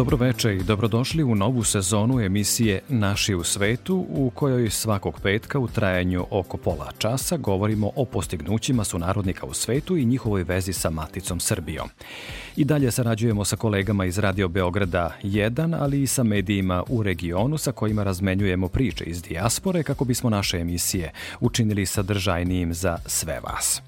Dobroveče i dobrodošli u novu sezonu emisije Naši u svetu u kojoj svakog petka u trajanju oko pola časa govorimo o postignućima sunarodnika u svetu i njihovoj vezi sa Maticom Srbijom. I dalje sarađujemo sa kolegama iz Radio Beograda 1, ali i sa medijima u regionu sa kojima razmenjujemo priče iz dijaspore kako bismo naše emisije učinili sadržajnijim za sve vas.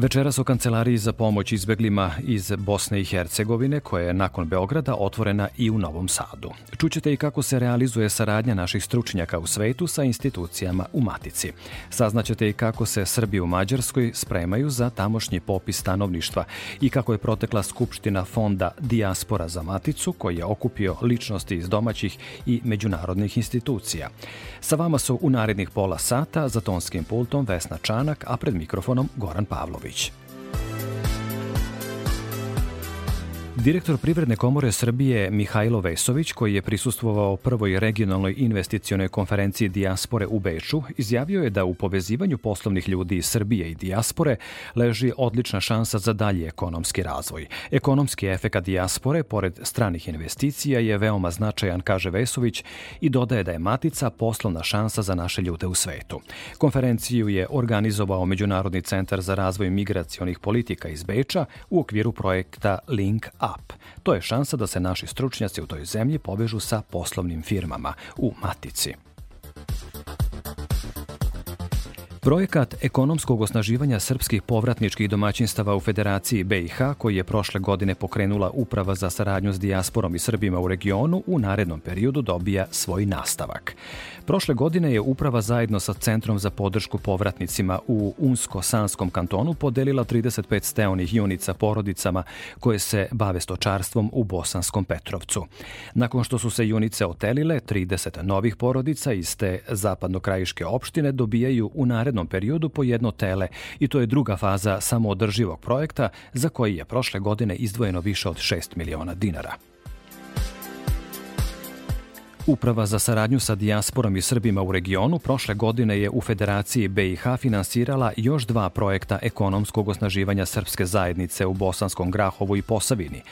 Večeras o Kancelariji za pomoć izbeglima iz Bosne i Hercegovine, koja je nakon Beograda otvorena i u Novom Sadu. Čućete i kako se realizuje saradnja naših stručnjaka u svetu sa institucijama u Matici. Saznaćete i kako se Srbi u Mađarskoj spremaju za tamošnji popis stanovništva i kako je protekla skupština fonda Dijaspora za Maticu, koji je okupio ličnosti iz domaćih i međunarodnih institucija. Sa vama su u narednih pola sata za tonskim pultom Vesna Čanak, a pred mikrofonom Goran Pavlović. Marković. Direktor Privredne komore Srbije Mihajlo Vesović, koji je prisustvovao prvoj regionalnoj investicionoj konferenciji dijaspore u Beču, izjavio je da u povezivanju poslovnih ljudi iz Srbije i dijaspore leži odlična šansa za dalji ekonomski razvoj. Ekonomski efekat dijaspore, pored stranih investicija, je veoma značajan, kaže Vesović, i dodaje da je Matica poslovna šansa za naše ljude u svetu. Konferenciju je organizovao Međunarodni centar za razvoj migracionih politika iz Beča u okviru projekta Link Up Up. To je šansa da se naši stručnjaci u toj zemlji povežu sa poslovnim firmama u Matici. Projekat ekonomskog osnaživanja srpskih povratničkih domaćinstava u Federaciji BiH, koji je prošle godine pokrenula Uprava za saradnju s dijasporom i Srbima u regionu, u narednom periodu dobija svoj nastavak. Prošle godine je Uprava zajedno sa Centrom za podršku povratnicima u Unsko-Sanskom kantonu podelila 35 steonih junica porodicama koje se bave stočarstvom u Bosanskom Petrovcu. Nakon što su se junice otelile, 30 novih porodica iz te zapadnokrajiške opštine dobijaju u narednom periodu po jedno tele i to je druga faza samoodrživog projekta za koji je prošle godine izdvojeno više od 6 miliona dinara. Uprava za saradnju sa dijasporom i Srbima u regionu prošle godine je u Federaciji BiH finansirala još dva projekta ekonomskog osnaživanja srpske zajednice u Bosanskom Grahovu i Posavini.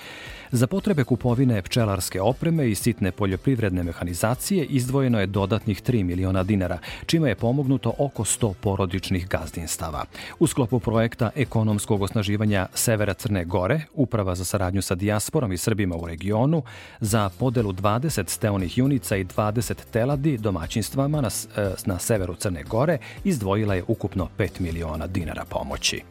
Za potrebe kupovine pčelarske opreme i sitne poljoprivredne mehanizacije izdvojeno je dodatnih 3 miliona dinara, čime je pomognuto oko 100 porodičnih gazdinstava. U sklopu projekta ekonomskog osnaživanja Severa Crne Gore, Uprava za saradnju sa dijasporom i Srbima u regionu, za podelu 20 steonih junica i 20 teladi domaćinstvama na, e, na severu Crne Gore izdvojila je ukupno 5 miliona dinara pomoći.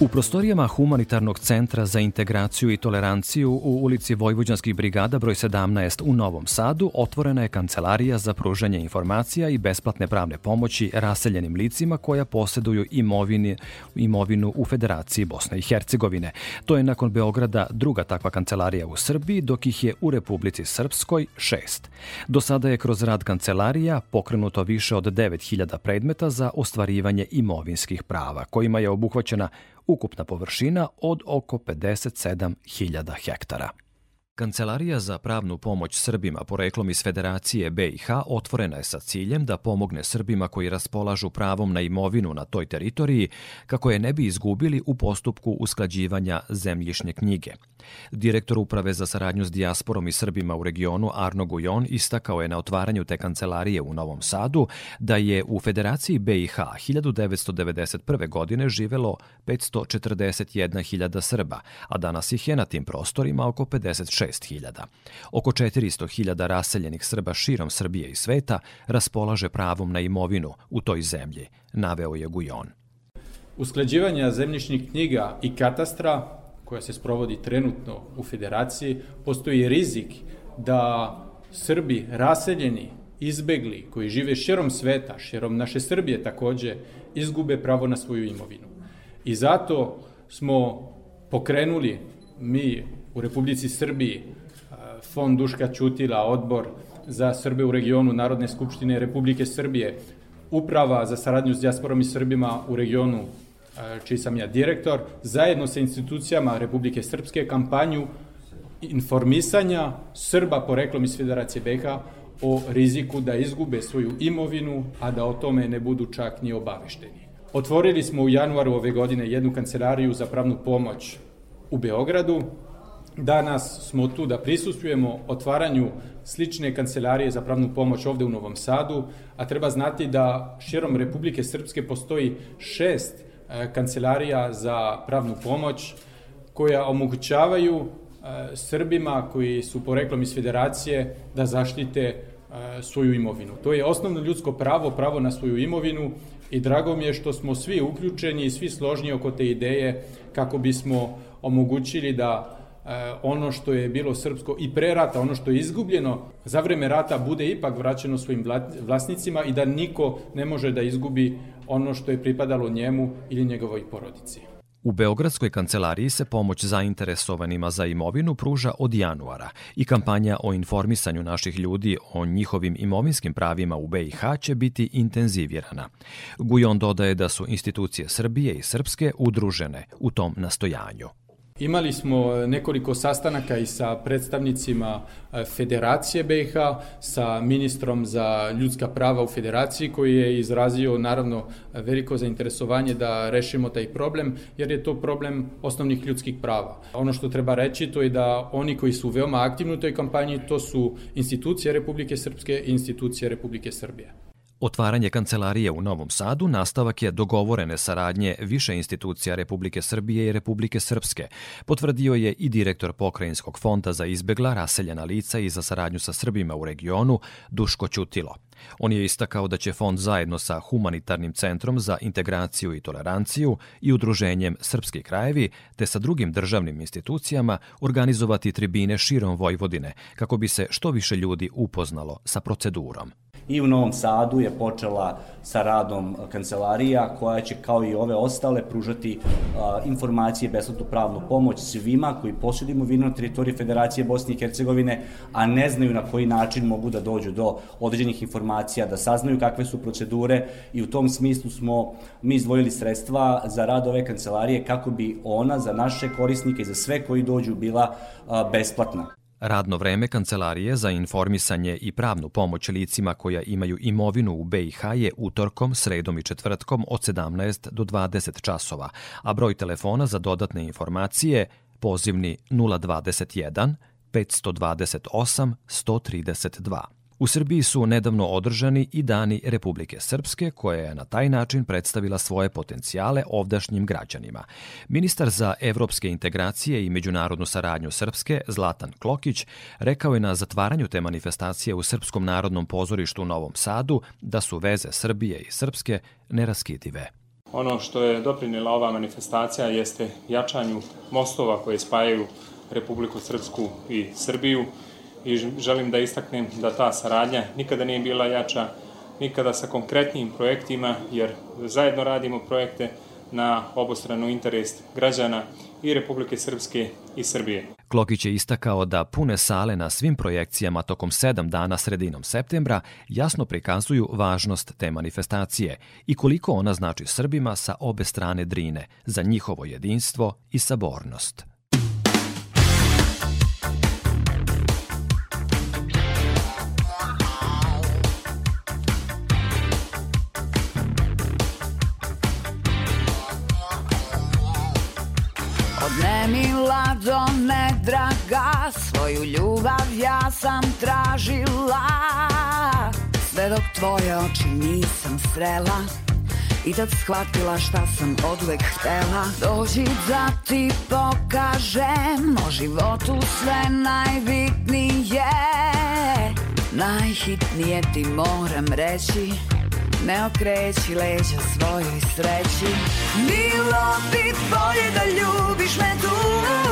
U prostorijama Humanitarnog centra za integraciju i toleranciju u ulici Vojvođanskih brigada broj 17 u Novom Sadu otvorena je kancelarija za pružanje informacija i besplatne pravne pomoći raseljenim licima koja posjeduju imovini, imovinu u Federaciji Bosne i Hercegovine. To je nakon Beograda druga takva kancelarija u Srbiji, dok ih je u Republici Srpskoj šest. Do sada je kroz rad kancelarija pokrenuto više od 9000 predmeta za ostvarivanje imovinskih prava, kojima je obuhvaćena ukupna površina od oko 57.000 hektara. Kancelarija za pravnu pomoć Srbima poreklom iz Federacije BiH otvorena je sa ciljem da pomogne Srbima koji raspolažu pravom na imovinu na toj teritoriji kako je ne bi izgubili u postupku usklađivanja zemljišnje knjige. Direktor Uprave za saradnju s dijasporom i Srbima u regionu Arno Gujon istakao je na otvaranju te kancelarije u Novom Sadu da je u Federaciji BiH 1991. godine živelo 541.000 Srba, a danas ih je na tim prostorima oko 56.000. Oko 400.000 raseljenih Srba širom Srbije i sveta raspolaže pravom na imovinu u toj zemlji, naveo je Gujon. Usklađivanje zemljišnih knjiga i katastra koja se sprovodi trenutno u federaciji, postoji rizik da Srbi raseljeni, izbegli, koji žive širom sveta, širom naše Srbije takođe, izgube pravo na svoju imovinu. I zato smo pokrenuli mi u Republici Srbiji Fond Duška Ćutila, odbor za Srbe u regionu Narodne skupštine Republike Srbije, uprava za saradnju s dijasporom i Srbima u regionu čiji sam ja direktor, zajedno sa institucijama Republike Srpske kampanju informisanja Srba poreklom iz Federacije BiH o riziku da izgube svoju imovinu, a da o tome ne budu čak ni obavešteni. Otvorili smo u januaru ove godine jednu kancelariju za pravnu pomoć u Beogradu. Danas smo tu da prisustujemo otvaranju slične kancelarije za pravnu pomoć ovde u Novom Sadu, a treba znati da širom Republike Srpske postoji šest e, kancelarija za pravnu pomoć koja omogućavaju e, Srbima koji su poreklom iz federacije da zaštite e, svoju imovinu. To je osnovno ljudsko pravo, pravo na svoju imovinu i drago mi je što smo svi uključeni i svi složni oko te ideje kako bismo omogućili da ono što je bilo srpsko i pre rata, ono što je izgubljeno za vreme rata bude ipak vraćeno svojim vlasnicima i da niko ne može da izgubi ono što je pripadalo njemu ili njegovoj porodici. U Beogradskoj kancelariji se pomoć zainteresovanima za imovinu pruža od januara i kampanja o informisanju naših ljudi o njihovim imovinskim pravima u BiH će biti intenzivirana. Gujon dodaje da su institucije Srbije i Srpske udružene u tom nastojanju. Imali smo nekoliko sastanaka i sa predstavnicima e, Federacije BiH, sa ministrom za ljudska prava u Federaciji koji je izrazio naravno veliko zainteresovanje da rešimo taj problem jer je to problem osnovnih ljudskih prava. Ono što treba reći to je da oni koji su veoma aktivni u toj kampanji to su institucije Republike Srpske i institucije Republike Srbije. Otvaranje kancelarije u Novom Sadu nastavak je dogovorene saradnje više institucija Republike Srbije i Republike Srpske, potvrdio je i direktor Pokrajinskog fonda za izbegla, raseljena lica i za saradnju sa Srbima u regionu, Duško Ćutilo. On je istakao da će fond zajedno sa Humanitarnim centrom za integraciju i toleranciju i udruženjem Srpski krajevi, te sa drugim državnim institucijama organizovati tribine širom Vojvodine kako bi se što više ljudi upoznalo sa procedurom. I u Novom Sadu je počela sa radom kancelarija koja će kao i ove ostale pružati a, informacije, besplatnu pravnu pomoć svima koji posjeduju imovinu na teritoriji Federacije Bosne i Hercegovine, a ne znaju na koji način mogu da dođu do određenih informacija, da saznaju kakve su procedure i u tom smislu smo mi izdvojili sredstva za rad ove kancelarije kako bi ona za naše korisnike i za sve koji dođu bila a, besplatna. Radno vreme Kancelarije za informisanje i pravnu pomoć licima koja imaju imovinu u BiH je utorkom, sredom i četvrtkom od 17 do 20 časova, a broj telefona za dodatne informacije pozivni 021 528 132. U Srbiji su nedavno održani i dani Republike Srpske, koja je na taj način predstavila svoje potencijale ovdašnjim građanima. Ministar za evropske integracije i međunarodnu saradnju Srpske, Zlatan Klokić, rekao je na zatvaranju te manifestacije u Srpskom narodnom pozorištu u Novom Sadu da su veze Srbije i Srpske neraskidive. Ono što je doprinila ova manifestacija jeste jačanju mostova koje spajaju Republiku Srpsku i Srbiju, i želim da istaknem da ta saradnja nikada nije bila jača, nikada sa konkretnim projektima, jer zajedno radimo projekte na obostranu interes građana i Republike Srpske i Srbije. Klokić je istakao da pune sale na svim projekcijama tokom sedam dana sredinom septembra jasno prikazuju važnost te manifestacije i koliko ona znači Srbima sa obe strane Drine za njihovo jedinstvo i sabornost. Svoju ljubav ja sam tražila. Sve dok tvoje oči nisam srela I tad shvatila šta sam odvek htela. Dođi da ti pokažem O životu sve najbitnije. Najhitnije ti moram reći Ne okreći leđa svojoj sreći. Bilo bi bolje da ljubiš me tu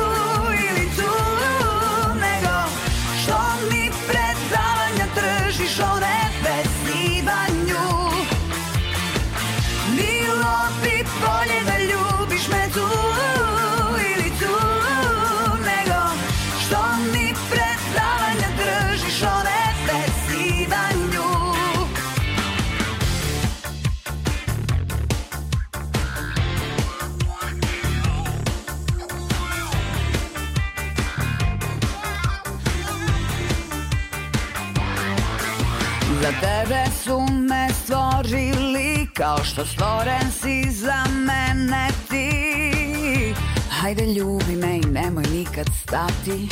Za tebe su me stvorili Kao što stvoren si za mene ti. Hajde ljubi me i nemoj nikad stati.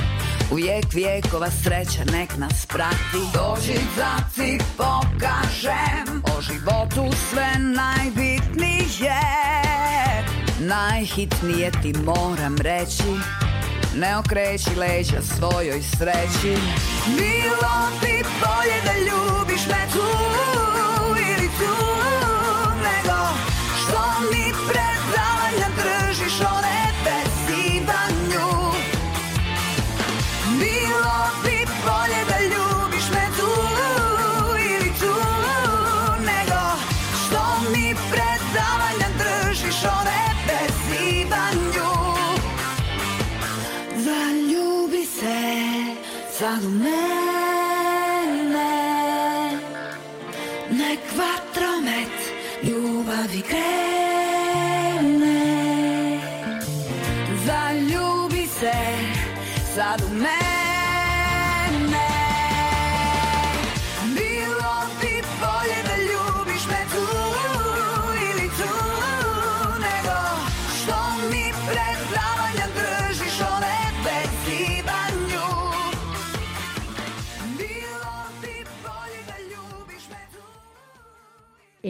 Uvijek vijekova sreća nek nas prati. Dođi da ti pokažem O životu sve najbitnije. Najhitnije ti moram reći Ne okreći leđa svojoj sreći. Bilo bi bolje da ljubiš me tu sad u mene Nek vatromet ljubavi krene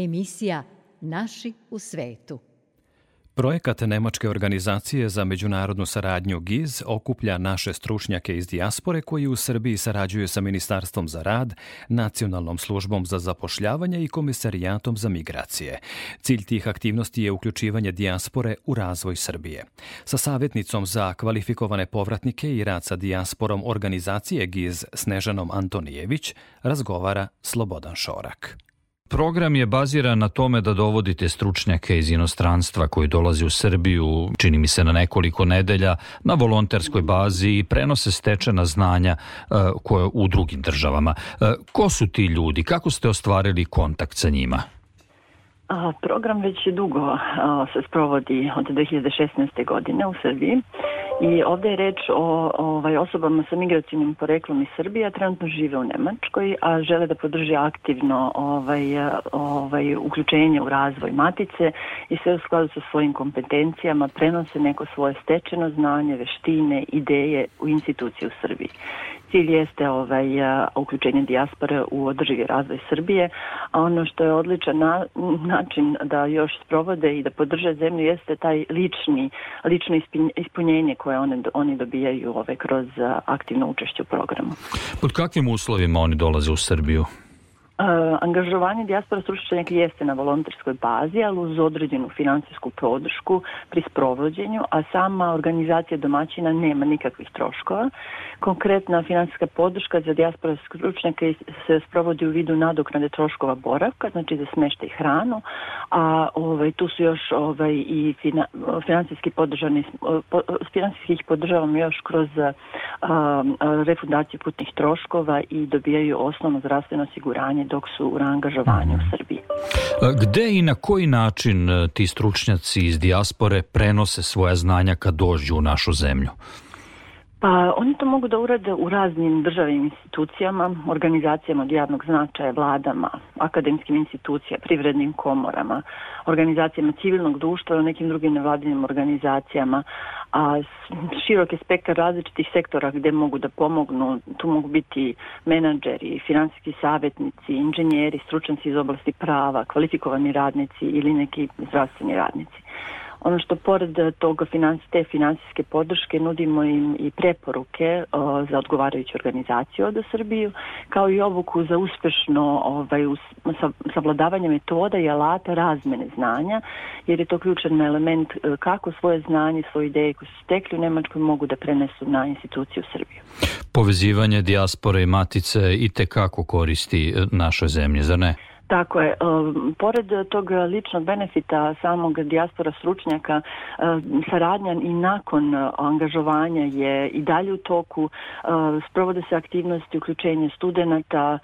Emisija Naši u svetu. Projekat Nemačke organizacije za međunarodnu saradnju GIZ okuplja naše stručnjake iz dijaspore koji u Srbiji sarađuju sa Ministarstvom za rad, Nacionalnom službom za zapošljavanje i Komisarijatom za migracije. Cilj tih aktivnosti je uključivanje dijaspore u razvoj Srbije. Sa savjetnicom za kvalifikovane povratnike i rad sa dijasporom organizacije GIZ Snežanom Antonijević razgovara Slobodan Šorak. Program je baziran na tome da dovodite stručnjake iz inostranstva koji dolaze u Srbiju, čini mi se na nekoliko nedelja, na volonterskoj bazi i prenose stečena znanja uh, koje u drugim državama. Uh, ko su ti ljudi? Kako ste ostvarili kontakt sa njima? Program već dugo se sprovodi od 2016. godine u Srbiji i ovde je reč o ovaj, osobama sa migracijnim poreklom iz Srbije, a trenutno žive u Nemačkoj, a žele da podrže aktivno ovaj, ovaj, uključenje u razvoj matice i sve u skladu sa svojim kompetencijama prenose neko svoje stečeno znanje, veštine, ideje u instituciju u Srbiji. Cilj jeste ovaj, uključenje dijaspore u održivi razvoj Srbije, a ono što je odličan na, način da još sprovode i da podrže zemlju jeste taj lični, lično ispunjenje koje one, oni dobijaju ovaj, kroz aktivno učešće u programu. Pod kakvim uslovima oni dolaze u Srbiju? Angažovanje dijaspora stručnjaka jeste na volonterskoj bazi, ali uz određenu finansijsku podršku pri sprovođenju, a sama organizacija domaćina nema nikakvih troškova. Konkretna finansijska podrška za dijaspora stručnjaka se sprovodi u vidu nadoknade troškova boravka, znači za smešta i hranu, a ovaj, tu su još ovaj, i fina, finansijski podržani, po, podržavamo još kroz a, a, refundaciju putnih troškova i dobijaju osnovno zdravstveno osiguranje dok su u angažovanju u Srbiji. Gde i na koji način ti stručnjaci iz dijaspore prenose svoja znanja kad dođu u našu zemlju? Pa oni to mogu da urade u raznim državnim institucijama, organizacijama od javnog značaja, vladama, akademskim institucijama, privrednim komorama, organizacijama civilnog društva i nekim drugim nevladinim organizacijama, a širok je spektar različitih sektora gde mogu da pomognu, tu mogu biti menadžeri, finansijski savjetnici, inženjeri, stručnjaci iz oblasti prava, kvalifikovani radnici ili neki zdravstveni radnici. Ono što pored toga te finansijske podrške nudimo im i preporuke o, za odgovarajuću organizaciju od Srbiju, kao i obuku za uspešno ovaj, us, savladavanje metoda i alata razmene znanja, jer je to ključan element kako svoje znanje, svoje ideje koje su stekli u Nemačkoj mogu da prenesu na instituciju Srbiju. Povezivanje dijaspore i matice i te kako koristi našoj zemlji, zar ne? Tako je. Pored tog ličnog benefita samog dijaspora stručnjaka, saradnja i nakon angažovanja je i dalje u toku. Sprovode se aktivnosti uključenja studenta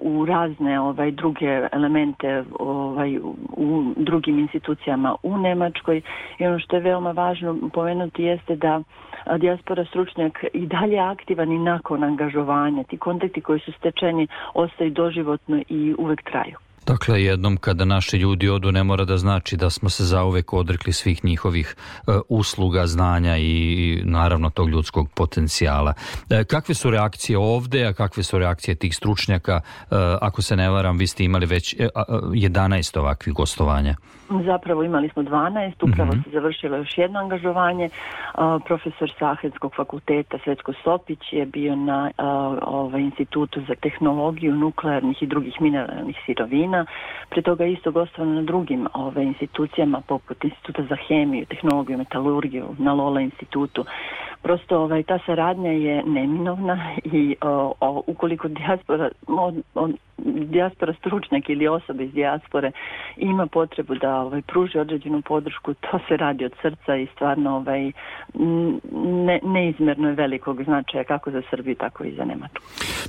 u razne ovaj, druge elemente ovaj, u drugim institucijama u Nemačkoj. I ono što je veoma važno pomenuti jeste da dijaspora stručnjak i dalje aktivan i nakon angažovanja. Ti kontakti koji su stečeni ostaju doživotno i uvek traju. Dakle, jednom kada naši ljudi odu ne mora da znači da smo se zauvek odrekli svih njihovih e, usluga, znanja i naravno tog ljudskog potencijala. E, kakve su reakcije ovde, a kakve su reakcije tih stručnjaka? E, ako se ne varam, vi ste imali već 11 ovakvih gostovanja. Zapravo imali smo 12, upravo mm -hmm. se završilo još jedno angažovanje. profesor Sahedskog fakulteta Svetsko Sopić je bio na ovaj, institutu za tehnologiju nuklearnih i drugih mineralnih sirovina. Pre toga isto gostovano na drugim ovaj, institucijama poput Instituta za hemiju, tehnologiju, metalurgiju, na Lola institutu. Prosto ovaj, ta saradnja je neminovna i o, o, ukoliko dijaspora, o, o, dijaspora stručnjak ili osoba iz dijaspore ima potrebu da ovaj, pruži određenu podršku, to se radi od srca i stvarno ovaj, ne, neizmerno je velikog značaja kako za Srbiju, tako i za Nemačku.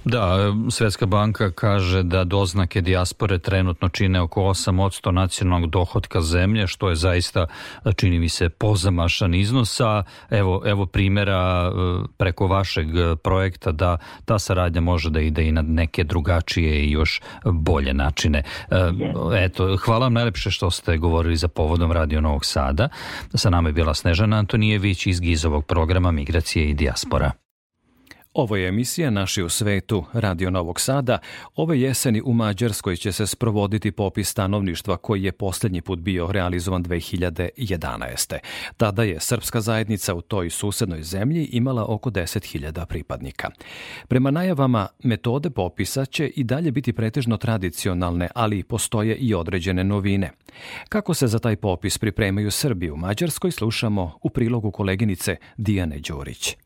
Da, Svetska banka kaže da doznake dijaspore trenutno čine oko 8% nacionalnog dohodka zemlje, što je zaista, čini mi se, pozamašan iznos, a evo, evo primjera e, preko vašeg projekta da ta saradnja može da ide i na neke drugačije i još bolje načine. E, eto, hvala vam najlepše što ste govorili za povodom Radio Novog Sada. Sa nama je bila Snežana Antonijević iz Gizovog programa Migracije i dijaspora. Ovo je emisija Naši u svetu, Radio Novog Sada. Ove jeseni u Mađarskoj će se sprovoditi popis stanovništva koji je poslednji put bio realizovan 2011. Tada je srpska zajednica u toj susednoj zemlji imala oko 10.000 pripadnika. Prema najavama, metode popisa će i dalje biti pretežno tradicionalne, ali postoje i određene novine. Kako se za taj popis pripremaju Srbi u Mađarskoj, slušamo u prilogu koleginice Dijane Đurić.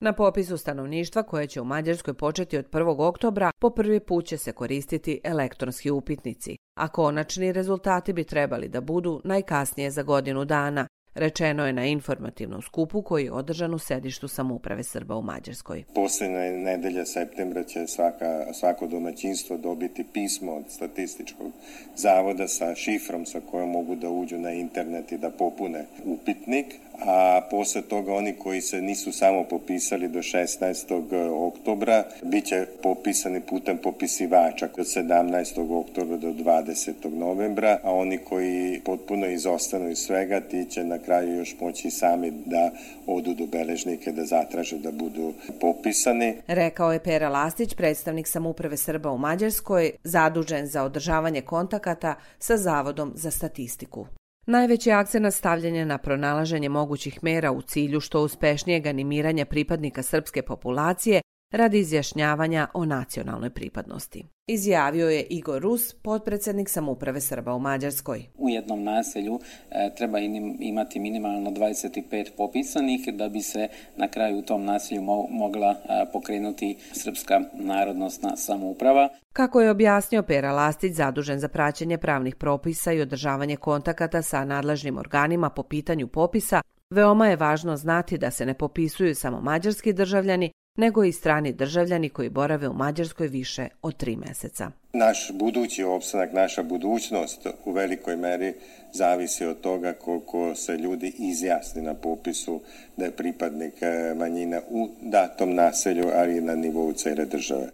Na popisu stanovništva koje će u Mađarskoj početi od 1. oktobra po prvi put će se koristiti elektronski upitnici, a konačni rezultati bi trebali da budu najkasnije za godinu dana, Rečeno je na informativnom skupu koji je održan u sedištu samouprave Srba u Mađarskoj. Poslednja nedelja septembra će svaka, svako domaćinstvo dobiti pismo od statističkog zavoda sa šifrom sa kojom mogu da uđu na internet i da popune upitnik, a posle toga oni koji se nisu samo popisali do 16. oktobra biće popisani putem popisivača od 17. oktobra do 20. novembra, a oni koji potpuno izostanu iz svega ti će na kraju još moći sami da odu do beležnike da zatraže da budu popisani. Rekao je Pera Lastić, predstavnik samuprave Srba u Mađarskoj, zadužen za održavanje kontakata sa Zavodom za statistiku. Najveći akcent stavljanje na pronalaženje mogućih mera u cilju što uspešnijeg animiranja pripadnika srpske populacije radi izjašnjavanja o nacionalnoj pripadnosti. Izjavio je Igor Rus, potpredsednik samuprave Srba u Mađarskoj. U jednom naselju e, treba imati minimalno 25 popisanih da bi se na kraju u tom naselju mo mogla e, pokrenuti srpska narodnostna samouprava. Kako je objasnio Pera Lastić, zadužen za praćenje pravnih propisa i održavanje kontakata sa nadležnim organima po pitanju popisa, Veoma je važno znati da se ne popisuju samo mađarski državljani, nego i strani državljani koji borave u Mađarskoj više od tri meseca. Naš budući opstanak, naša budućnost u velikoj meri zavisi od toga koliko se ljudi izjasni na popisu da je pripadnik e, manjina u datom naselju, ali i na nivou cele države.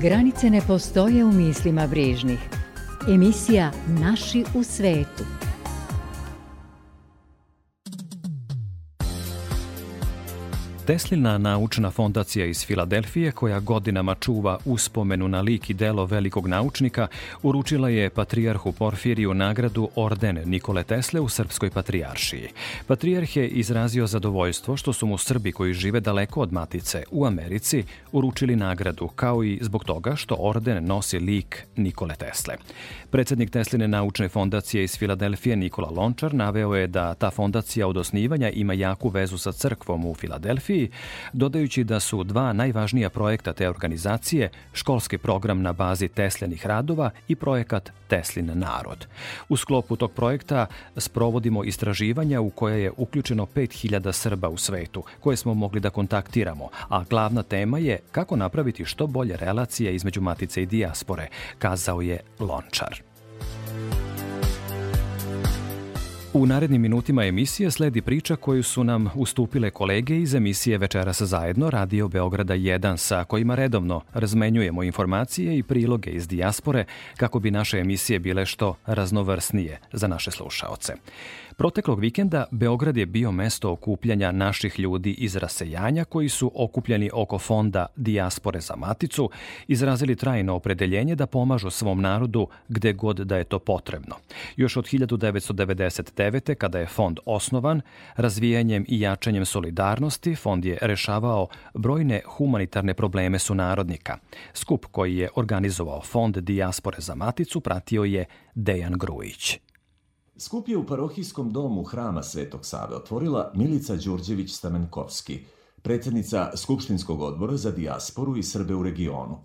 Granice ne postoje u mislima brižnih. Emisija Naši u svetu. Teslina naučna fondacija iz Filadelfije, koja godinama čuva uspomenu na lik i delo velikog naučnika, uručila je patrijarhu Porfiriju nagradu Orden Nikole Tesle u Srpskoj patrijaršiji. Patrijarh je izrazio zadovoljstvo što su mu Srbi koji žive daleko od matice u Americi uručili nagradu, kao i zbog toga što orden nosi lik Nikole Tesle. Predsednik Tesline naučne fondacije iz Filadelfije Nikola Lončar naveo je da ta fondacija od osnivanja ima jaku vezu sa crkvom u Filadelfiji fotografiji, dodajući da su dva najvažnija projekta te organizacije školski program na bazi Teslenih radova i projekat Teslin narod. U sklopu tog projekta sprovodimo istraživanja u koje je uključeno 5000 Srba u svetu, koje smo mogli da kontaktiramo, a glavna tema je kako napraviti što bolje relacije između matice i dijaspore, kazao je Lončar. U narednim minutima emisije sledi priča koju su nam ustupile kolege iz emisije Večeras zajedno Radio Beograda 1 sa kojima redovno razmenjujemo informacije i priloge iz dijaspore kako bi naše emisije bile što raznovrsnije za naše slušaoce. Proteklog vikenda Beograd je bio mesto okupljanja naših ljudi iz rasejanja koji su okupljeni oko fonda Dijaspore za Maticu, izrazili trajno opredeljenje da pomažu svom narodu gde god da je to potrebno. Još od 1999. kada je fond osnovan, razvijanjem i jačanjem solidarnosti fond je rešavao brojne humanitarne probleme sunarodnika. Skup koji je organizovao fond Dijaspore za Maticu pratio je Dejan Grujić. Skup je u parohijskom domu hrama Svetog Save otvorila Milica Đurđević-Stamenkovski, predsednica Skupštinskog odbora za dijasporu i Srbe u regionu.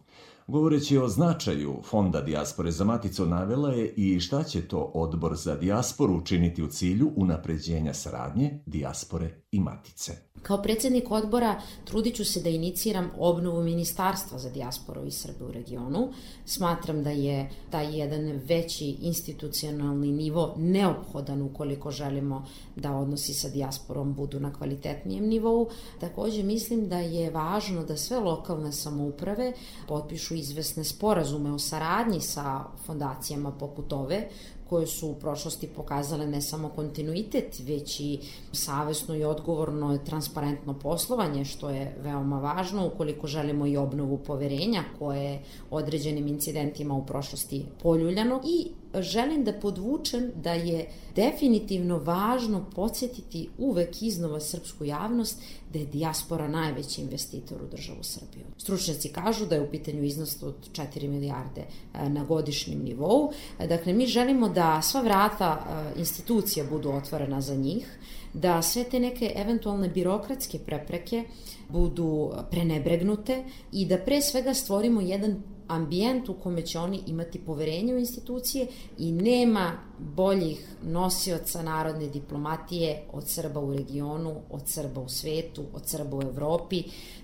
Govoreći o značaju Fonda Dijaspore za Maticu navela je i šta će to odbor za dijasporu učiniti u cilju unapređenja saradnje, dijaspore i matice. Kao predsednik odbora trudit ću se da iniciram obnovu Ministarstva za dijasporu i Srbe u regionu. Smatram da je taj jedan veći institucionalni nivo neophodan ukoliko želimo da odnosi sa dijasporom budu na kvalitetnijem nivou. Takođe mislim da je važno da sve lokalne samouprave potpišu izvesne sporazume o saradnji sa fondacijama poput ove, koje su u prošlosti pokazale ne samo kontinuitet, već i savesno i odgovorno transparentno poslovanje, što je veoma važno ukoliko želimo i obnovu poverenja koje je određenim incidentima u prošlosti poljuljano. I želim da podvučem da je definitivno važno podsjetiti uvek iznova srpsku javnost da je dijaspora najveći investitor u državu Srbiju. Stručnjaci kažu da je u pitanju iznos od 4 milijarde e, na godišnjem nivou. E, dakle, mi želimo da sva vrata e, institucija budu otvorena za njih, da sve te neke eventualne birokratske prepreke budu prenebregnute i da pre svega stvorimo jedan ambijent u kome će oni imati poverenje u institucije i nema boljih nosioca narodne diplomatije od Srba u regionu, od Srba u svetu, od Srba u Evropi.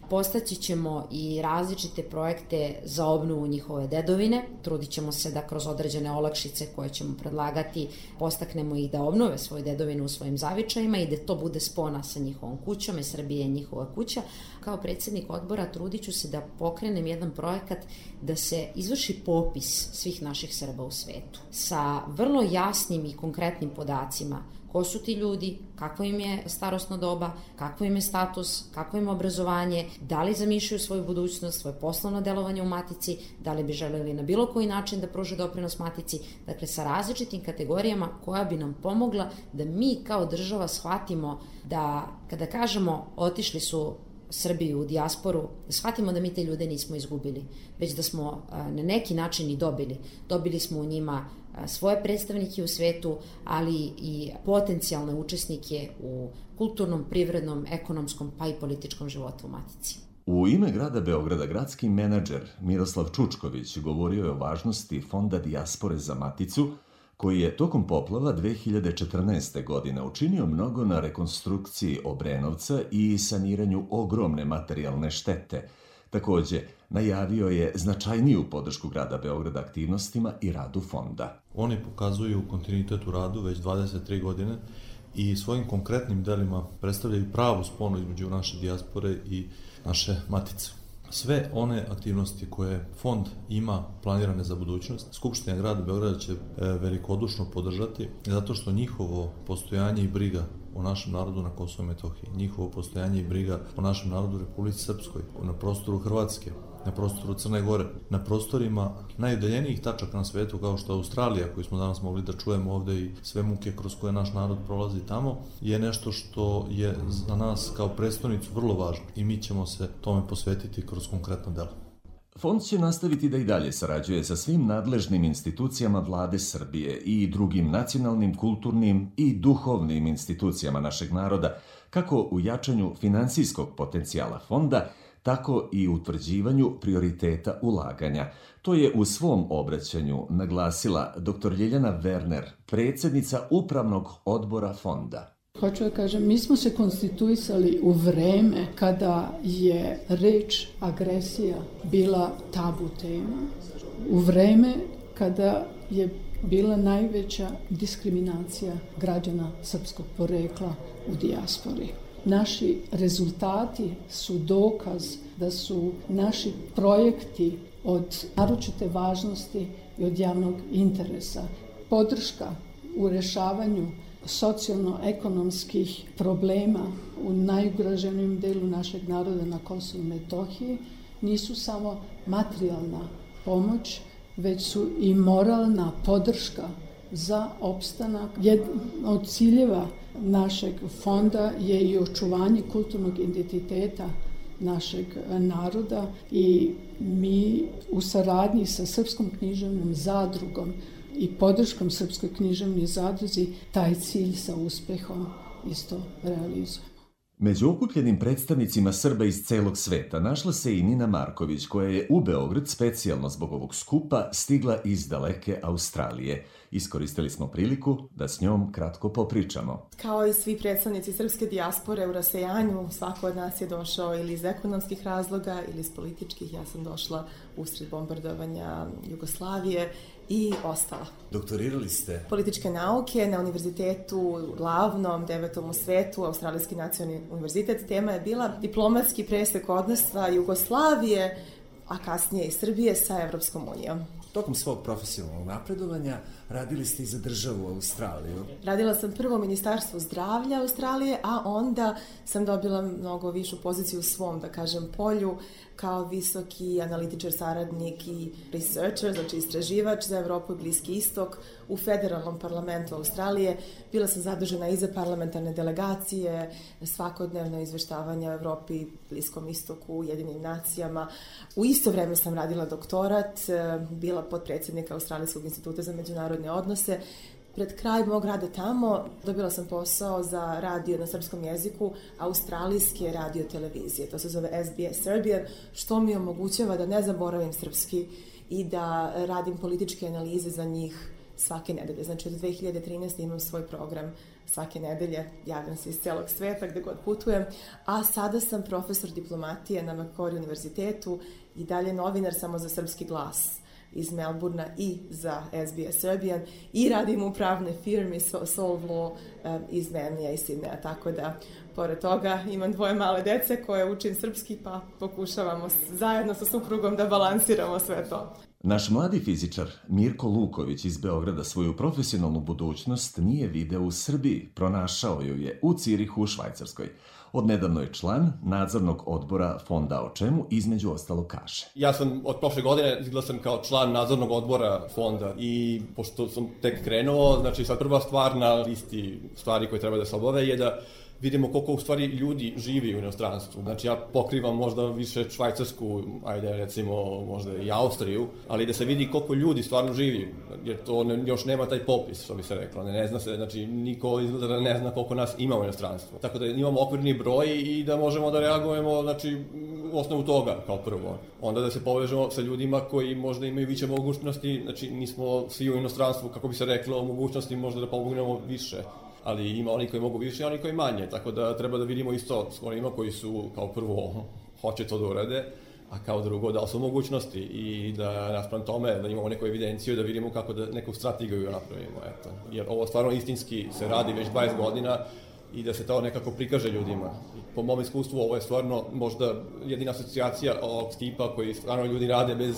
Postaći ćemo i različite projekte za obnovu njihove dedovine. Trudit ćemo se da kroz određene olakšice koje ćemo predlagati postaknemo ih da obnove svoju dedovinu u svojim zavičajima i da to bude spona sa njihovom kućom, jer Srbije je njihova kuća. Kao predsednik odbora trudit ću se da pokrenem jedan projekat da se izvrši popis svih naših Srba u svetu sa vrlo jasnim i konkretnim podacima ko su ti ljudi, kako im je starostno doba, kako im je status, kako im je obrazovanje, da li zamišljaju svoju budućnost, svoje poslovno delovanje u matici, da li bi želeli na bilo koji način da pruže doprinos matici, dakle sa različitim kategorijama koja bi nam pomogla da mi kao država shvatimo da kada kažemo otišli su Srbiju u dijasporu, da shvatimo da mi te ljude nismo izgubili, već da smo na neki način i dobili. Dobili smo u njima svoje predstavnike u svetu, ali i potencijalne učesnike u kulturnom, privrednom, ekonomskom pa i političkom životu u Matici. U ime grada Beograda gradski menadžer Miroslav Čučković govorio je o važnosti Fonda Dijaspore za Maticu, koji je tokom poplava 2014. godine učinio mnogo na rekonstrukciji Obrenovca i saniranju ogromne materijalne štete. Takođe, najavio je značajniju podršku grada Beograda aktivnostima i radu fonda. Oni pokazuju kontinuitet u radu već 23 godine i svojim konkretnim delima predstavljaju pravu sponu između naše dijaspore i naše matice. Sve one aktivnosti koje fond ima planirane za budućnost, Skupština grada Beograda će e, velikodušno podržati, zato što njihovo postojanje i briga o našem narodu na Kosovo i Metohiji, njihovo postojanje i briga o našem narodu u Republici Srpskoj, na prostoru Hrvatske, na prostoru Crne Gore, na prostorima najudaljenijih tačaka na svetu kao što je Australija koju smo danas mogli da čujemo ovde i sve muke kroz koje naš narod prolazi tamo, je nešto što je za nas kao predstavnicu vrlo važno i mi ćemo se tome posvetiti kroz konkretno delo. Fond će nastaviti da i dalje sarađuje sa svim nadležnim institucijama vlade Srbije i drugim nacionalnim, kulturnim i duhovnim institucijama našeg naroda, kako u jačanju finansijskog potencijala fonda, tako i utvrđivanju prioriteta ulaganja. To je u svom obraćanju naglasila dr. Ljeljana Werner, predsednica Upravnog odbora fonda. Hoću da kažem, mi smo se konstituisali u vreme kada je reč agresija bila tabu tema, u vreme kada je bila najveća diskriminacija građana srpskog porekla u dijaspori. Naši rezultati su dokaz da su naši projekti od naročite važnosti i od javnog interesa. Podrška u rešavanju socijalno-ekonomskih problema u najugroženijem delu našeg naroda na Kosovu i Metohiji nisu samo materijalna pomoć, već su i moralna podrška za opstanak. Jedan od ciljeva našeg fonda je i očuvanje kulturnog identiteta našeg naroda i mi u saradnji sa Srpskom književnom zadrugom i podrškom Srpskoj književnoj zadruzi taj cilj sa uspehom isto realizujemo. Među okupljenim predstavnicima Srba iz celog sveta našla se i Nina Marković, koja je u Beograd specijalno zbog ovog skupa stigla iz daleke Australije. Iskoristili smo priliku da s njom kratko popričamo. Kao i svi predstavnici srpske dijaspore u rasejanju, svako od nas je došao ili iz ekonomskih razloga ili iz političkih. Ja sam došla usred bombardovanja Jugoslavije i ostala. Doktorirali ste? Političke nauke na univerzitetu glavnom, devetom u svetu, Australijski nacionalni univerzitet. Tema je bila diplomatski presek odnostva Jugoslavije, a kasnije i Srbije sa Evropskom unijom. Tokom svog profesionalnog napredovanja radili ste i za državu Australiju. Radila sam prvo u Ministarstvu zdravlja Australije, a onda sam dobila mnogo višu poziciju u svom, da kažem, polju kao visoki analitičar, saradnik i researcher, znači istraživač za Evropu i Bliski istok u federalnom parlamentu Australije. Bila sam zadužena i za parlamentarne delegacije, svakodnevno izveštavanje o Evropi, Bliskom istoku, jedinim nacijama. U isto vreme sam radila doktorat, bila podpredsjednika Australijskog instituta za međunarodne odnose, Pred kraj mog rada tamo dobila sam posao za radio na srpskom jeziku australijske radio televizije. To se zove SBS Serbian, što mi omogućava da ne zaboravim srpski i da radim političke analize za njih svake nedelje. Znači od 2013. imam svoj program svake nedelje, javljam se iz celog sveta gde god putujem, a sada sam profesor diplomatije na Macquarie univerzitetu i dalje novinar samo za srpski glas iz Melburna i za SBS Serbian i radim u pravnoj firmi Solve Law um, iz Venlija i Sidneja, tako da pored toga imam dvoje male dece koje učim srpski pa pokušavamo zajedno sa suprugom da balansiramo sve to. Naš mladi fizičar Mirko Luković iz Beograda svoju profesionalnu budućnost nije video u Srbiji, pronašao ju je u Cirihu u Švajcarskoj. Odnedavno je član nadzornog odbora fonda o čemu između ostalo kaže. Ja sam od prošle godine izglasan kao član nadzornog odbora fonda i pošto sam tek krenuo, znači sad prva stvar na listi stvari koje treba da se obave je da vidimo koliko u stvari ljudi živi u inostranstvu. Znači ja pokrivam možda više Švajcarsku, ajde recimo možda i Austriju, ali da se vidi koliko ljudi stvarno živi, jer to ne, još nema taj popis, što bi se reklo. Ne, ne zna se, znači niko izgleda da ne zna koliko nas ima u inostranstvu. Tako da imamo okvirni broj i da možemo da reagujemo, znači u osnovu toga kao prvo. Onda da se povežemo sa ljudima koji možda imaju više mogućnosti, znači nismo svi u inostranstvu, kako bi se reklo, mogućnosti možda da pomognemo više ali ima oni koji mogu više oni koji manje, tako da treba da vidimo isto s onima koji su kao prvo hoće to da urade, a kao drugo da su mogućnosti i da naspram tome da imamo neku evidenciju da vidimo kako da neku strategiju napravimo, eto. Jer ovo stvarno istinski se radi već 20 godina i da se to nekako prikaže ljudima. Po mom iskustvu ovo je stvarno možda jedina asocijacija ovog tipa koji stvarno ljudi rade bez,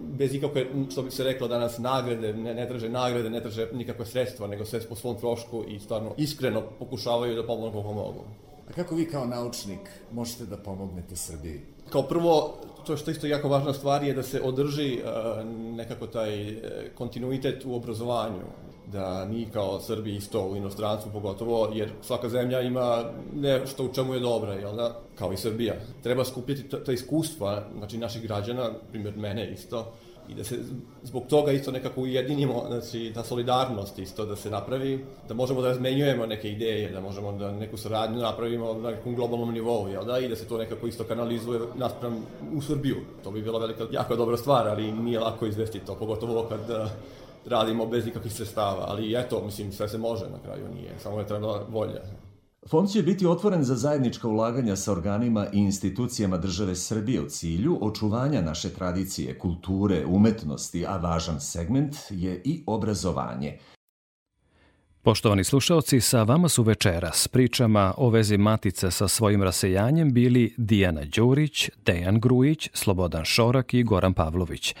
bez ikakve, što bi se reklo danas, nagrade, ne, ne traže nagrade, ne traže nikakve sredstva, nego sve po svom trošku i stvarno iskreno pokušavaju da pomognu koliko mogu. A kako vi kao naučnik možete da pomognete Srbiji? Kao prvo, to što isto jako važna stvar je da se održi uh, nekako taj uh, kontinuitet u obrazovanju da mi kao Srbi isto u inostranstvu pogotovo, jer svaka zemlja ima nešto u čemu je dobra, jel da? Kao i Srbija. Treba skupiti ta iskustva, znači naših građana, primjer mene isto, i da se zbog toga isto nekako ujedinimo, znači ta solidarnost isto da se napravi, da možemo da razmenjujemo neke ideje, da možemo da neku saradnju napravimo na nekom globalnom nivou, jel da, i da se to nekako isto kanalizuje naspram u Srbiju. To bi bila velika, jako dobra stvar, ali nije lako izvesti to, pogotovo kad radimo bez nikakvih sredstava, ali eto, mislim, sve se može na kraju, nije, samo je treba volja. Fond će biti otvoren za zajednička ulaganja sa organima i institucijama države Srbije u cilju očuvanja naše tradicije, kulture, umetnosti, a važan segment je i obrazovanje. Poštovani slušalci, sa vama su večera s pričama o vezi Matice sa svojim rasejanjem bili Dijana Đurić, Dejan Grujić, Slobodan Šorak i Goran Pavlović.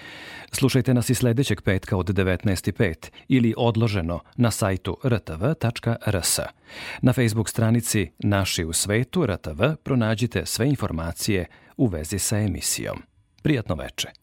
Slušajte nas i sledećeg petka od 19.05 ili odloženo na sajtu rtv.rs. Na Facebook stranici Naši u svetu RTV pronađite sve informacije u vezi sa emisijom. Prijatno veče.